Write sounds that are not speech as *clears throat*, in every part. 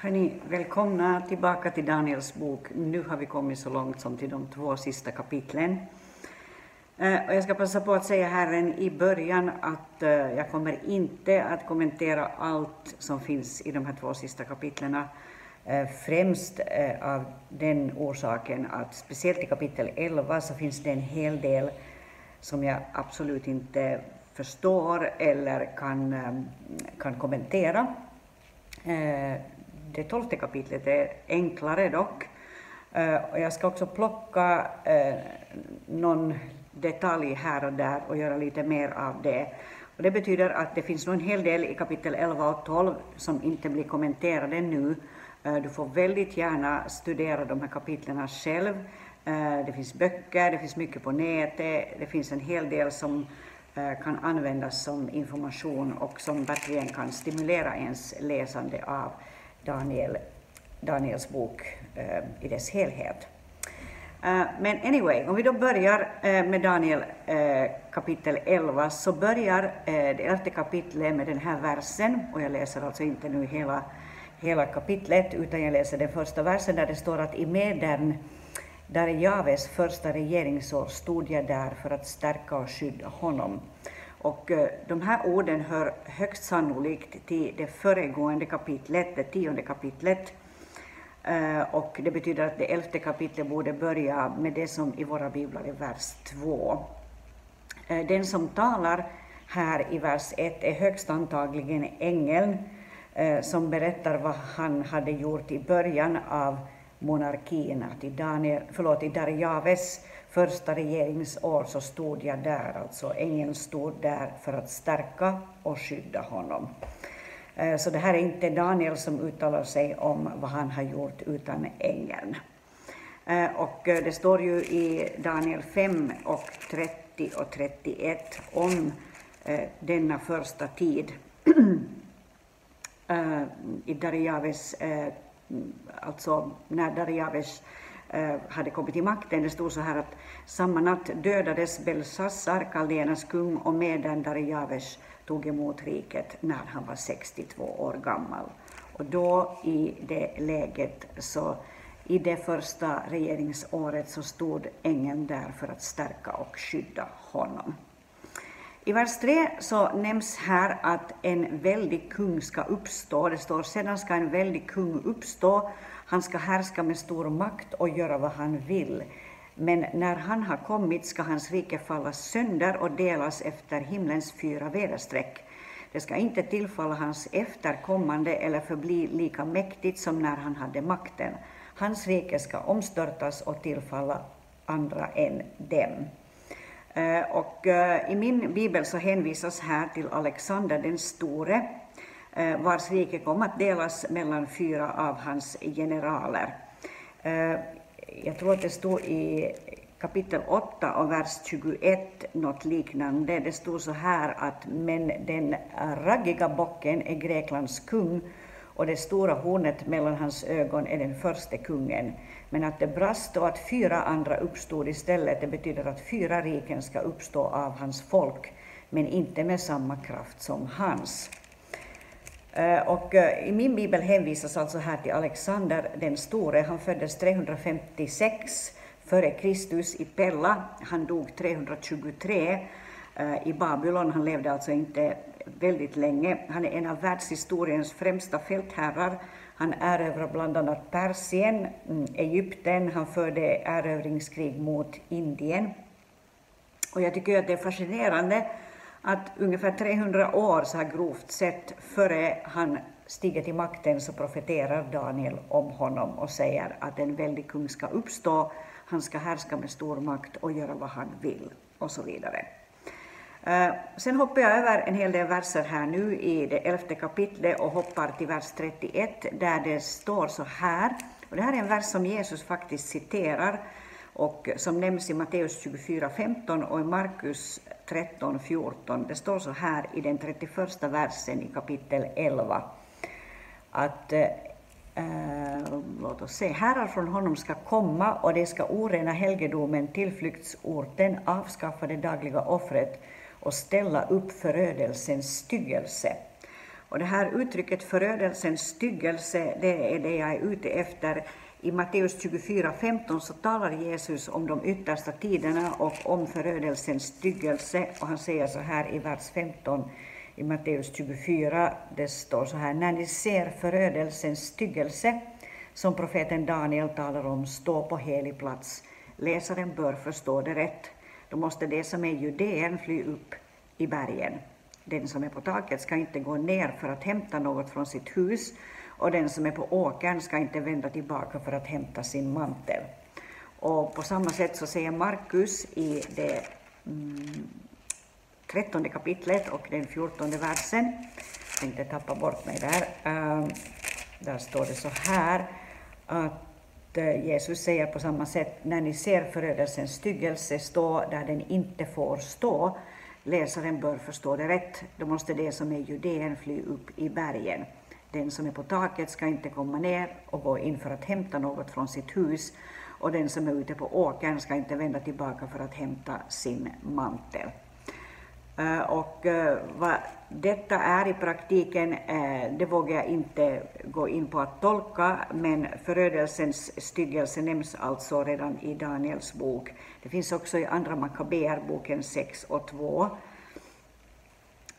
Hörni, välkomna tillbaka till Daniels bok. Nu har vi kommit så långt som till de två sista kapitlen. Eh, och jag ska passa på att säga här i början att eh, jag kommer inte att kommentera allt som finns i de här två sista kapitlen. Eh, främst av den orsaken att speciellt i kapitel 11 så finns det en hel del som jag absolut inte förstår eller kan, kan kommentera det tolfte kapitlet är enklare dock. Eh, och jag ska också plocka eh, någon detalj här och där och göra lite mer av det. Och det betyder att det finns nog en hel del i kapitel 11 och 12 som inte blir kommenterade nu. Eh, du får väldigt gärna studera de här kapitlen själv. Det finns böcker, det finns mycket på nätet, det finns en hel del som kan användas som information och som verkligen kan stimulera ens läsande av Daniel, Daniels bok eh, i dess helhet. Eh, men anyway, om vi då börjar eh, med Daniel eh, kapitel 11 så börjar eh, det elfte kapitlet med den här versen och jag läser alltså inte nu hela, hela kapitlet utan jag läser den första versen där det står att i medern där Javes första regeringsår stod jag där för att stärka och skydda honom. Och eh, de här orden hör högst sannolikt till det föregående kapitlet, det tionde kapitlet. Eh, och det betyder att det elfte kapitlet borde börja med det som i våra biblar är vers 2. Eh, den som talar här i vers 1 är högst antagligen ängeln som berättar vad han hade gjort i början av monarkin, att i, Daniel, förlåt, i Darjaves första regeringsår så stod jag där, alltså ängeln stod där för att stärka och skydda honom. Eh, så det här är inte Daniel som uttalar sig om vad han har gjort, utan ängeln. Eh, och eh, det står ju i Daniel 5 och 30 och 31 om denna första tid *clears throat* i Darijaves, alltså när Darijaves eh, hade kommit till makten. Det stod så här att samma natt dödades Belsassar, kaldéernas kung, och medan Darijaves tog emot riket när han var 62 år gammal. Och då i det läget så i det första regeringsåret så stod ängeln där för att stärka och skydda honom. I vers 3 så nämns här att en väldig kung ska uppstå. Det står sedan ska en väldig kung uppstå han ska härska med stor makt och göra vad han vill. Men när han har kommit ska hans rike falla sönder och delas efter himlens fyra väderstreck. Det ska inte tillfalla hans efterkommande eller förbli lika mäktigt som när han hade makten. Hans rike ska omstörtas och tillfalla andra än dem. Eh, och eh, I min bibel så hänvisas här till Alexander den store eh, vars rike kom att delas mellan fyra av hans generaler. Jag tror att det stod i kapitel 8 och vers 21 något liknande. Det stod så här att men den raggiga bocken är Greklands kung och det stora hornet mellan hans ögon är den första kungen. Men att det brast och att fyra andra uppstod istället, det betyder att fyra riken ska uppstå av hans folk, men inte med samma kraft som hans. Eh, och eh, I min bibel hänvisas alltså här till Alexander den store. Han föddes 356 före Kristus i Pella. Han dog 323 eh, i Babylon. Han levde alltså inte väldigt länge. Han är en av världshistoriens främsta fältherrar. Han erövrade bland annat Persien, mm, Egypten, han förde erövringskrig mot Indien. Och jag tycker att det är fascinerande att ungefär 300 år så här grovt sett före han stiger till makten så profeterar Daniel om honom och säger att en väldig kung ska uppstå, han ska härska med stor makt och göra vad han vill och så vidare. Eh, sen hoppar jag över en hel del verser här nu i det elfte kapitlet och hoppar till vers 31 där det står så här, och det här är en vers som Jesus faktiskt citerar och som nämns i Matteus 24.15 och i Markus 13.14. Det står så här i den 31 versen i kapitel 11 att eh, eh, låt oss se, herrar från honom ska komma och de ska orena helgedomen, tillflyktsorten, avskaffa det dagliga offret och ställa upp förödelsens styggelse. Och det här uttrycket förödelsens styggelse, det är det jag är ute efter. I Matteus 24.15 så talar Jesus om de yttersta tiderna och om förödelsens styggelse. Och han säger så här i vers 15 i Matteus 24, det står så här, när ni ser förödelsens styggelse, som profeten Daniel talar om, stå på helig plats. Läsaren bör förstå det rätt. Då måste det som är judén fly upp i bergen. Den som är på taket ska inte gå ner för att hämta något från sitt hus och den som är på åkern ska inte vända tillbaka för att hämta sin mantel. Och på samma sätt så säger Markus i det mm, trettonde kapitlet och den fjortonde versen, jag tänkte tappa bort mig där, uh, där står det så här att Eh, Jesus säger på samma sätt, när ni ser förödelsens styggelse stå där den inte får stå, läsaren bör förstå det rätt, då måste det som är Judeen fly upp i bergen. Den som är på taket ska inte komma ner och gå in för att hämta något från sitt hus, och den som är ute på åkern ska inte vända tillbaka för att hämta sin mantel. Eh, och eh, vad detta är i praktiken, eh, det vågar jag inte gå in på att tolka, men förödelsens styggelse nämns alltså redan i Daniels bok. Det finns också i Andra Makabeerboken 6 och 2.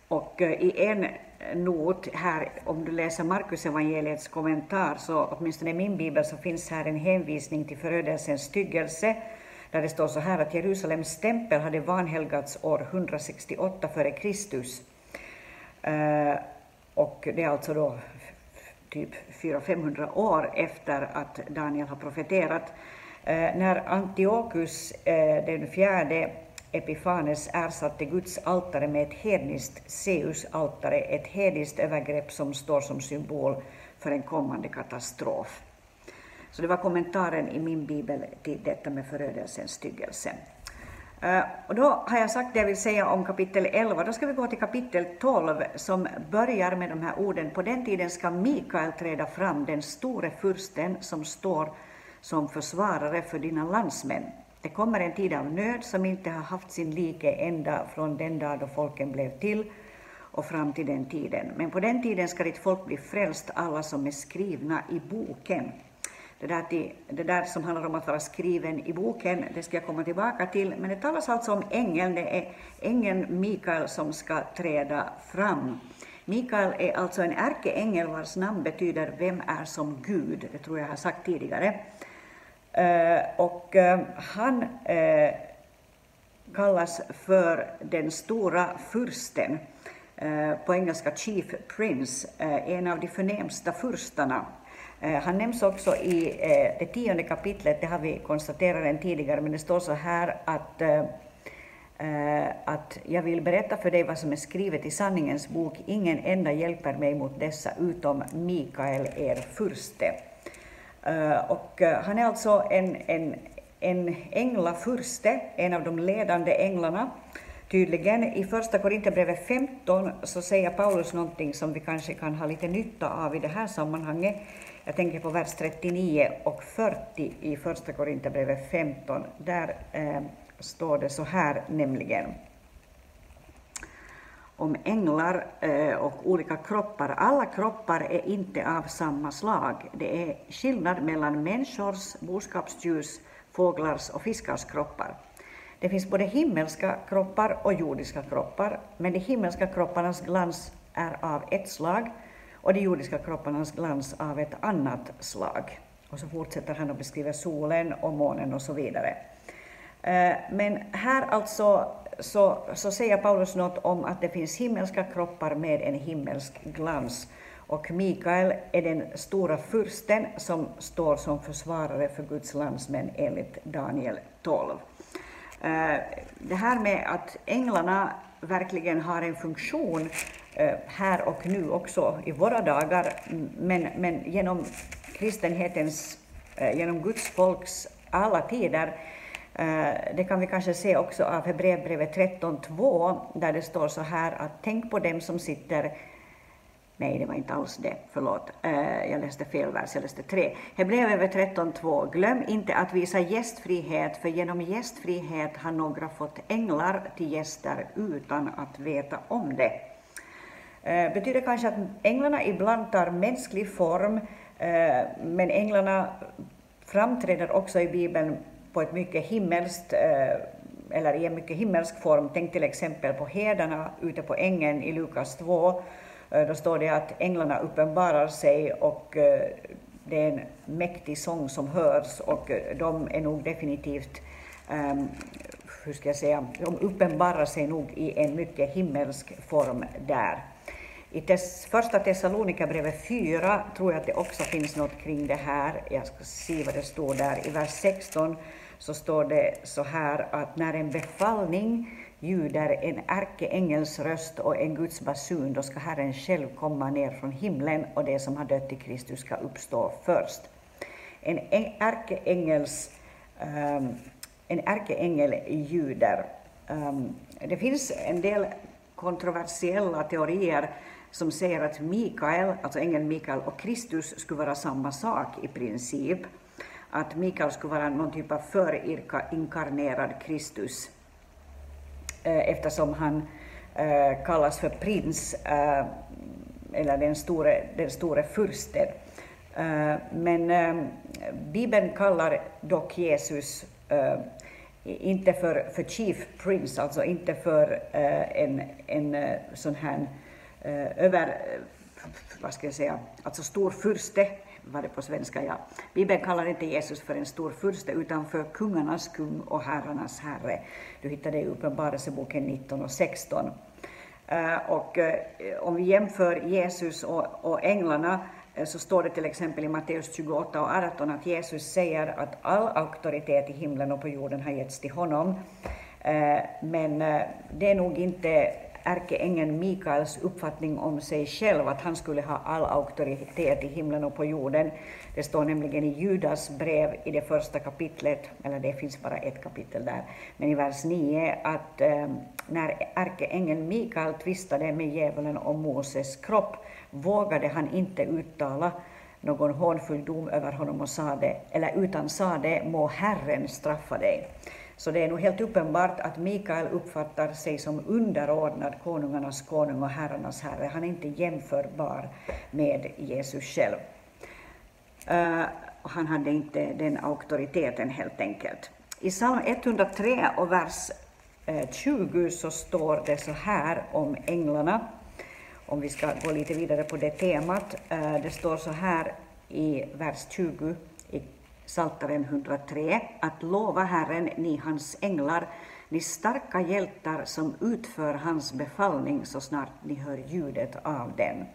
Och i en not här, om du läser Markus evangeliets kommentar, så åtminstone i min bibel så finns här en hänvisning till förödelsens styggelse, där det står så här att Jerusalems tempel hade vanhelgats år 168 före Kristus. Eh, och det är alltså då typ 400-500 år efter att Daniel har profeterat. Eh, när Antiochus eh, den fjärde Epifanes ersatte Guds altare med ett hedniskt Zeus-altare, ett hedniskt övergrepp som står som symbol för en kommande katastrof. Så det var kommentaren i min bibel till detta med förödelsens styggelse. Eh, och då har jag sagt det jag vill säga om kapitel 11. Då ska vi gå till kapitel 12 som börjar med de här orden. På den tiden ska Mikael träda fram, den store fursten som står som försvarare för dina landsmän. Det kommer en tid av nöd som inte har haft sin like ända från den dag då folken blev till och fram till den tiden. Men på den tiden ska ditt folk bli frälst, alla som är skrivna i boken. Det där, till, det där som handlar om att vara skriven i boken, det ska jag komma tillbaka till, men det talas alltså om ängeln, det är ängeln Mikael som ska träda fram. Mikael är alltså en ärkeängel vars namn betyder Vem är som Gud? Det tror jag har sagt tidigare. Eh, och eh, han eh, kallas för den stora fursten, på engelska Chief Prince, en av de förnämsta furstarna Eh, han nämns också i eh, det tionde kapitlet, det har vi konstaterat redan tidigare, men det står så här att, eh, att jag vill berätta för dig vad som är skrivet i sanningens bok, ingen enda hjälper mig mot dessa utom Mikael, er furste. Och han är alltså en, en, en änglafurste, en av de ledande änglarna, tydligen. I första Korinthierbrevet 15 så säger Paulus någonting som vi kanske kan ha lite nytta av i det här sammanhanget. Jag tänker på vers 39 och 40 i Första Korinthierbrevet 15. Där eh, står det så här nämligen om änglar eh, och olika kroppar. Alla kroppar är inte av samma slag. Det är skillnad mellan människors, boskapsdjurs, fåglars och fiskars kroppar. Det finns både himmelska kroppar och jordiska kroppar, men de himmelska kropparnas glans är av ett slag och de jordiska kropparnas glans av ett annat slag. Och så fortsätter han att beskriva solen och månen och så vidare. Eh, men här alltså så, så säger Paulus något om att det finns himmelska kroppar med en himmelsk glans. Och Mikael är den stora fursten som står som försvarare för Guds landsmän enligt Daniel 12. Eh, det här med att änglarna verkligen har en funktion eh, här och nu också i våra dagar, men, men genom kristenhetens, eh, genom Guds folks alla tider. Eh, det kan vi kanske se också av Hebreerbrevet 13.2, där det står så här att tänk på dem som sitter Nej, det var inte alls det. Förlåt, eh, jag läste fel vers, jag läste 3. Hebreerbrevet 13.2. Glöm inte att visa gästfrihet, för genom gästfrihet har några fått änglar till gäster utan att veta om det. Uh, betyder kanske att änglarna ibland tar mänsklig form, uh, men änglarna framträder också i Bibeln på ett mycket himmelskt eller i en mycket himmelsk form. Tänk till exempel på herdarna ute på ängen i Lukas 2. Eh, då står det att änglarna uppenbarar sig och eh, det är en mäktig sång som hörs och eh, de är nog definitivt, ehm, hur ska jag säga, de uppenbarar sig nog i en mycket himmelsk form där. I tes, första Thessalonikerbrevet 4 tror jag att det också finns något kring det här. Jag ska se vad det står där. I vers 16 så står det så här att när en befallning ljuder en ärkeängels röst och en Guds basun, då ska Herren själv komma ner från himlen och det som har dött i Kristus ska uppstå först. En ärkeängels um, en ärkeängel ljuder. Um, det finns en del kontroversiella teorier som säger att Mikael, alltså ängeln Mikael och Kristus skulle vara samma sak i princip. Att Mikael skulle vara någon typ av förinkarnerad Kristus eh, eftersom han eh, kallas för prins eh, eller den store, den store fursten. Men Bibeln kallar dock Jesus inte för, för chief prince, alltså inte för en, en sån här Eh, över, eh, vad ska jag säga, alltså storfurste, var det på svenska, ja. Bibeln kallar inte Jesus för en stor furste, utan för kungarnas kung och herrarnas herre. Du hittar det i Uppenbarelseboken 19 och 16. Eh, och eh, om vi jämför Jesus och, och änglarna eh, så står det till exempel i Matteus 28 och 18 att Jesus säger att all auktoritet i himlen och på jorden har getts till honom. Men det är nog inte ärkeängeln Mikaels uppfattning om sig själv, att han skulle ha all auktoritet i himlen och på jorden. Det står nämligen i Judas brev i det första kapitlet, eller det finns bara ett kapitel där, men i vers 9 att eh, när ärkeängeln Mikael tvistade med djävulen om Moses kropp vågade han inte uttala någon hånfull dom över honom och sade, eller utan sade må Herren straffa dig. Så det är nog helt uppenbart att Mikael uppfattar sig som underordnad konungarnas konung och herrarnas herre. Han är inte jämförbar med Jesus själv. Uh, han hade inte den auktoriteten helt enkelt. I psalm 103 och vers eh, 20 så står det så här om änglarna, om vi ska gå lite vidare på det temat. Eh, det står så här i vers 20 Saltaren 103, att lova Herren, ni hans änglar, ni starka hjältar som utför hans befallning så snart ni hör ljudet av den.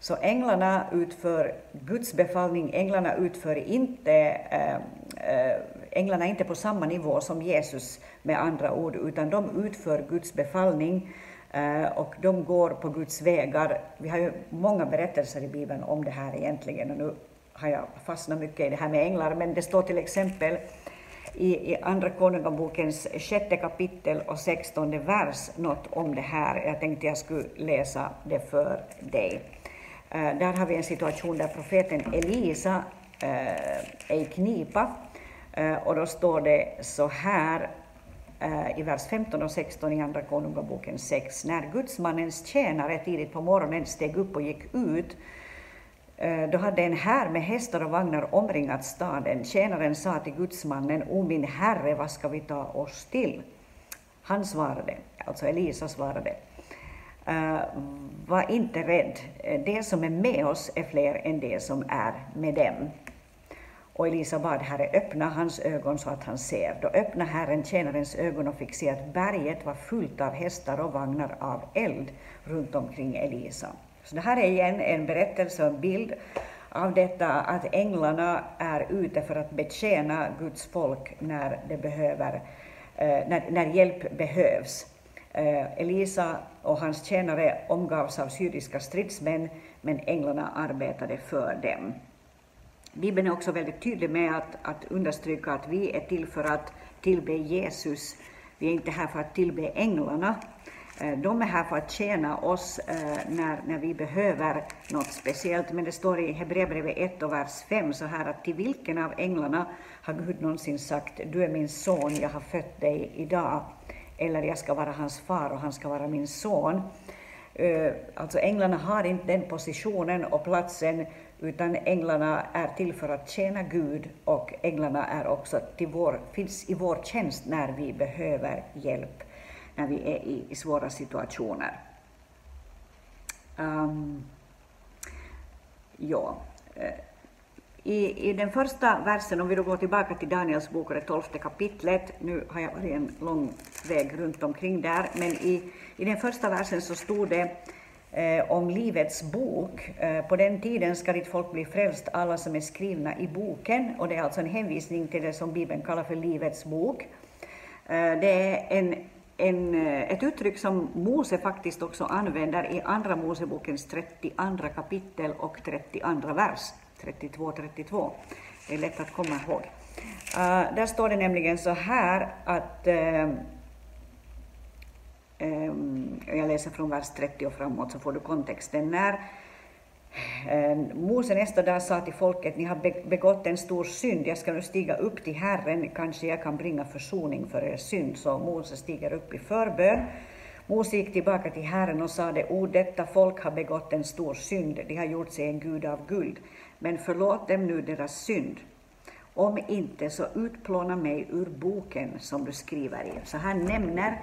Så änglarna utför Guds befallning, änglarna utför inte, äh, äh, änglarna är inte på samma nivå som Jesus med andra ord, utan de utför Guds befallning äh, och de går på Guds vägar. Vi har ju många berättelser i Bibeln om det här egentligen, och nu har jag fastnat mycket i det här med änglar, men det står till exempel i, i Andra Konungabokens sjätte kapitel och sextonde vers något om det här. Jag tänkte jag skulle läsa det för dig. Uh, där har vi en situation där profeten Elisa uh, är i knipa uh, och då står det så här eh, i vers 15 och 16 i Andra Konungaboken 6. När gudsmannens tjänare tidigt på morgonen steg upp och gick ut Eh, då hade en här med hästar och vagnar omringat staden. Tjänaren sa till gudsmannen, O min herre, vad ska vi ta oss till? Han svarade, alltså Elisa svarade, eh, var inte rädd, det som är med oss är fler än det som är med dem. Och Elisa bad Herre öppna hans ögon så att han ser. Då öppnade Herren tjänarens ögon och fick se att berget var fullt av hästar och vagnar av eld runt omkring Elisa. Så det här är igen en berättelse och en bild av detta att änglarna är ute för att betjäna Guds folk när, det behöver, eh, när, när hjälp behövs. Eh, Elisa och hans tjänare omgavs av syriska stridsmän, men änglarna arbetade för dem. Bibeln är också väldigt tydlig med att, att understryka att vi är till för att tillbe Jesus. Vi är inte här för att tillbe änglarna, Eh, de är här för att tjäna oss eh, när, när vi behöver något speciellt. Men det står i Hebreerbrevet 1 och vers 5 så här att till vilken av änglarna har Gud någonsin sagt du är min son, jag har fött dig idag. Eller jag ska vara hans far och han ska vara min son. Eh, alltså änglarna har inte den positionen och platsen utan änglarna är till för att tjäna Gud och änglarna är också till vår, finns i vår tjänst när vi behöver hjälp, när vi är i, i svåra situationer. Um, ja. Eh, I, I den första versen, om vi då går tillbaka till Daniels bok och det tolfte kapitlet, nu har jag varit en lång väg runt omkring där, men i, i den första versen så stod det eh, om Livets bok. Eh, på den tiden ska ditt folk bli frälst, alla som är skrivna i boken, och det är alltså en hänvisning till det som Bibeln kallar för Livets bok. Eh, det är en en, eh, ett uttryck som Mose faktiskt också använder i Andra Mosebokens 32 kapitel och 32 vers, 32-32. Det är lätt att komma ihåg. Uh, där står det nämligen så här att uh, um, jag läser från vers 30 och framåt så får du kontexten. När Ehm, Mose nästa dag sa till folket, ni har begått en stor synd, jag ska nu stiga upp till Herren, kanske jag kan bringa försoning för er synd. Så Mose stiger upp i förbön. Mose gick tillbaka till Herren och sade, o detta folk har begått en stor synd, de har gjort sig en gud av guld, men förlåt dem nu deras synd. Om inte, så utplåna mig ur boken som du skriver i. Så han nämner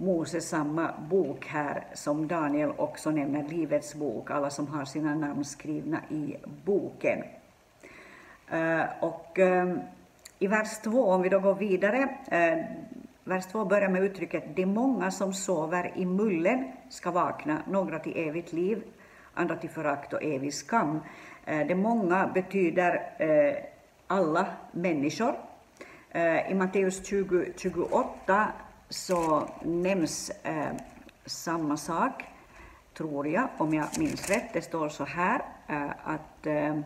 Mose samma bok här som Daniel också nämner, Livets bok, alla som har sina namn skrivna i boken. Eh, och eh, i vers 2, om vi då går vidare, eh, vers 2 börjar med uttrycket de många som sover i mullen ska vakna, några till evigt liv, andra till förakt och evig skam. De många betyder alla människor. I Matteus 20, 28 så nämns eh, samma sak, tror jag, om jag minns rätt. Det står så här eh, att eh,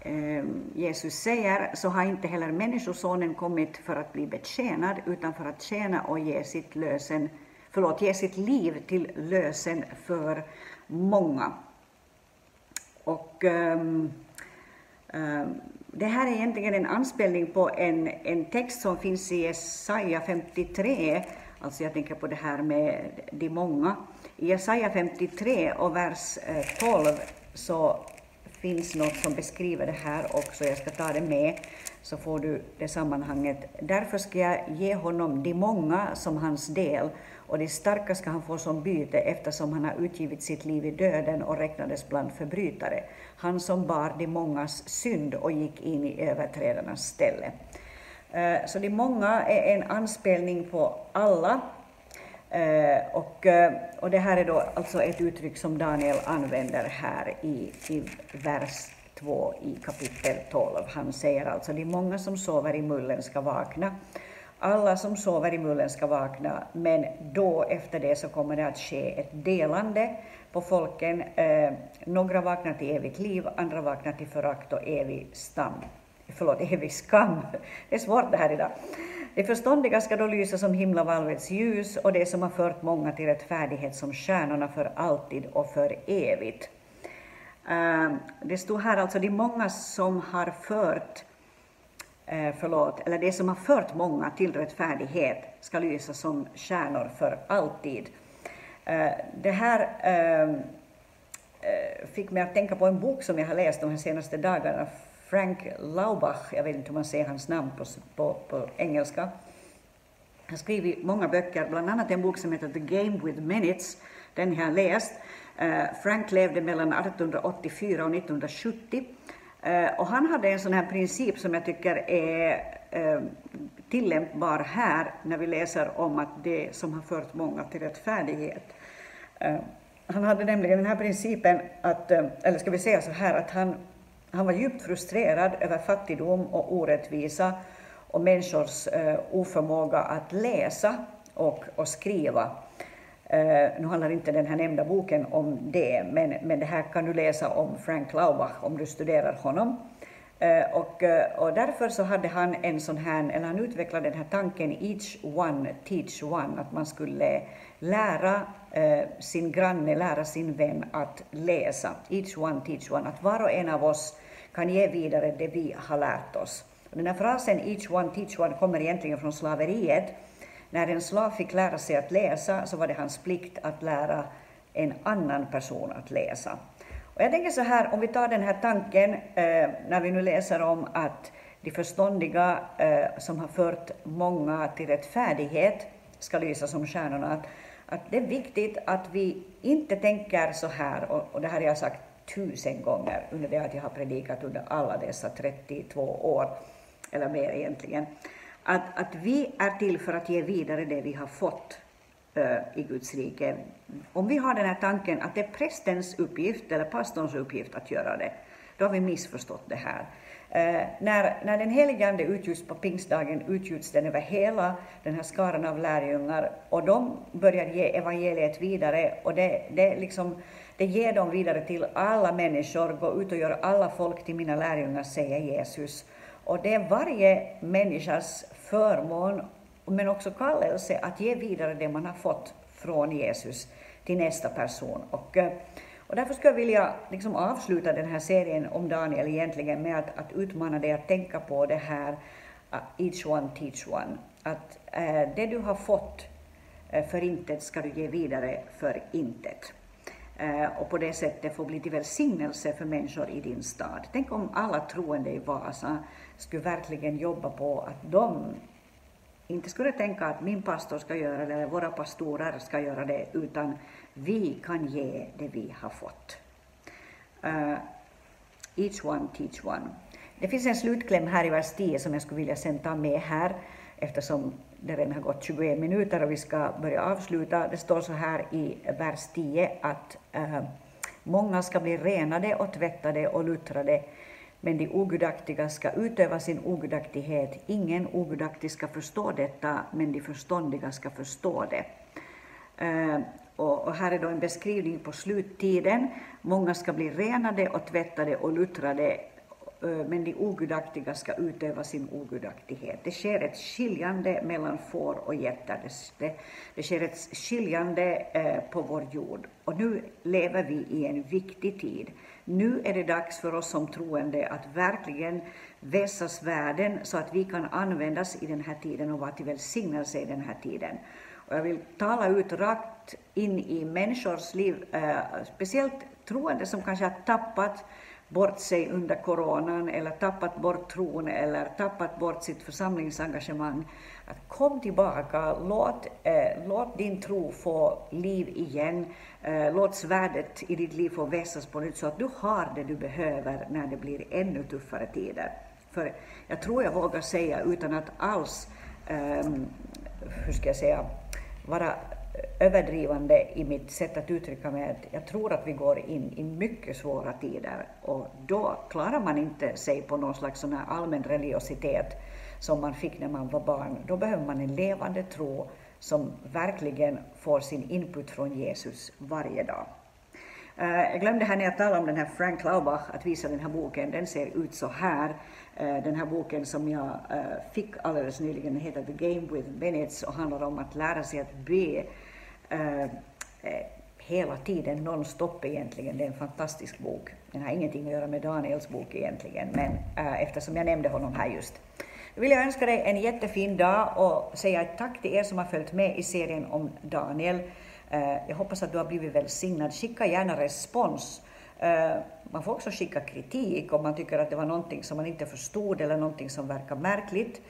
eh, Jesus säger, så har inte heller Människosonen kommit för att bli betjänad, utan för att tjäna och ge sitt, lösen, förlåt, ge sitt liv till lösen för många. Och um, Ehm, det här är egentligen en anspelning på en, en text som finns i Jesaja 53, alltså jag tänker på det här med de många. I Jesaja 53 och vers eh, 12 så finns något som beskriver det här också, jag ska ta det med, så får du det sammanhanget. Därför ska jag ge honom de många som hans del, och de starka ska han få som byte eftersom han har utgivit sitt liv i döden och räknades bland förbrytare han som bar de mångas synd och gick in i överträdarnas ställe. Eh, så de många är en anspelning på alla. Eh, och, eh, och det här är då alltså ett uttryck som Daniel använder här i, i vers 2 i kapitel 12. Han säger alltså de många som sover i mullen ska vakna. Alla som sover i mullen ska vakna, men då efter det så kommer det att ske ett delande på folken. Eh, några vaknar till evigt liv, andra vaknar till förakt och evig stam. Förlåt, evig skam. Det är svårt det här idag. Det förståndiga ska då lysa som himlavalvets ljus och det som har fört många till rättfärdighet som stjärnorna för alltid och för evigt. Ehm, det stod här alltså de många som har fört, eh, förlåt, eller det som har fört många till rättfärdighet ska lysa som stjärnor för alltid. Eh, det här ehm, eh, fick mig att tänka på en bok som jag har läst de senaste dagarna. Frank Laubach, jag vet inte hur man säger hans namn på, på, på engelska. Han har skrivit många böcker, bland annat en bok som heter The Game with Minutes. Den har jag läst. Eh, Frank levde mellan 1884 och 1970. Eh, och han hade en sån här princip som jag tycker är eh, tillämpbar här när vi läser om att det som har fört många till rättfärdighet. Han hade nämligen den här principen att, eller ska vi säga så här, att han, han var djupt frustrerad över fattigdom och orättvisa och människors eh, oförmåga att läsa och, och skriva. Eh, nu handlar inte den här nämnda boken om det, men, men det här kan du läsa om Frank Laubach om du studerar honom. Eh, och, eh, och därför så hade han en sån här, eller han utvecklade den här tanken each one teach one, att man skulle lära eh, sin granne, lära sin vän att läsa. Each one teach one, att var och en av oss kan ge vidare det vi har lärt oss. Och den här frasen each one teach one kommer egentligen från slaveriet, när en slav fick lära sig att läsa så var det hans plikt att lära en annan person att läsa. Och jag tänker så här, om vi tar den här tanken eh, när vi nu läser om att de förståndiga eh, som har fört många till rättfärdighet ska lysa som stjärnorna, att, att det är viktigt att vi inte tänker så här, och, och det här har jag sagt tusen gånger under det att jag har predikat under alla dessa 32 år, eller mer egentligen, att, att vi är till för att ge vidare det vi har fått. Eh, i Guds rike. Om vi har den här tanken att det är prästens uppgift eller pastorns uppgift att göra det, då har vi missförstått det här. Eh, när, när den helige Ande utgjuts på pingstdagen utgjuts den över hela den här skaran av lärjungar och de börjar ge evangeliet vidare och det, det, liksom, det ger dem vidare till alla människor, gå ut och gör alla folk till mina lärjungar, säger Jesus. Och det är varje människas förmån, men också kallelse, att ge vidare det man har fått från Jesus till nästa person. Och, eh, och därför skulle jag vilja liksom avsluta den här serien om Daniel egentligen med att, att utmana dig att tänka på det här, uh, each one teach one. Att uh, det du har fått uh, för intet ska du ge vidare för intet. Uh, och på det sättet få bli till välsignelse för människor i din stad. Tänk om alla troende i Vasa skulle verkligen jobba på att de inte skulle tänka att min pastor ska göra det, eller våra pastorer ska göra det, utan vi kan ge det vi har fått. Uh, each one teach one. Det finns en slutkläm här i vers 10 som jag skulle vilja sen ta med här, eftersom det redan har gått 21 minuter och vi ska börja avsluta. Det står så här i vers 10 att uh, många ska bli renade och tvättade och luttrade men de ogudaktiga ska utöva sin ogudaktighet. Ingen ogudaktig ska förstå detta, men de förståndiga ska förstå det. Eh, och, och, här är då en beskrivning på sluttiden. Många ska bli renade och tvättade och luttrade, eh, men de ogudaktiga ska utöva sin ogudaktighet. Det sker ett skiljande mellan får och getter. Det, det sker ett skiljande eh, på vår jord. Och nu lever vi i en viktig tid. Nu är det dags för oss som troende att verkligen vässa svärden så att vi kan användas i den här tiden och vara till välsignelse i den här tiden. Och jag vill tala ut rakt in i människors liv, eh, speciellt troende som kanske har tappat bort sig under coronan eller tappat bort tron eller tappat bort sitt församlingsengagemang. Att kom tillbaka, låt, eh, låt din tro få liv igen, eh, låt svärdet i ditt liv få vässas på nytt så att du har det du behöver när det blir ännu tuffare tider. För jag tror jag vågar säga utan att alls, eh, hur ska jag säga, vara överdrivande i mitt sätt att uttrycka mig att jag tror att vi går in i mycket svåra tider och då klarar man inte sig på någon slags sån här allmän religiositet som man fick när man var barn. Då behöver man en levande tro som verkligen får sin input från Jesus varje dag. Eh, jag glömde här när jag talade om den här Frank Laubach att visa den här boken. Den ser ut så här. Eh, den här boken som jag eh, fick alldeles nyligen heter The Game with Minutes och handlar om att lära sig att be Eh, eh, hela tiden, nonstop egentligen. Det är en fantastisk bok. Den har ingenting att göra med Daniels bok egentligen, men eh, eftersom jag nämnde honom här just. Då vill jag önska dig en jättefin dag och säga ett tack till er som har följt med i serien om Daniel. Eh, jag hoppas att du har blivit välsignad. Skicka gärna respons. Eh, man får också skicka kritik om man tycker att det var någonting som man inte förstod eller någonting som verkar märkligt.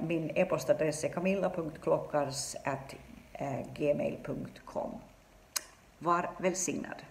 Min e-postadress är Eh, gmail.com Var välsignad.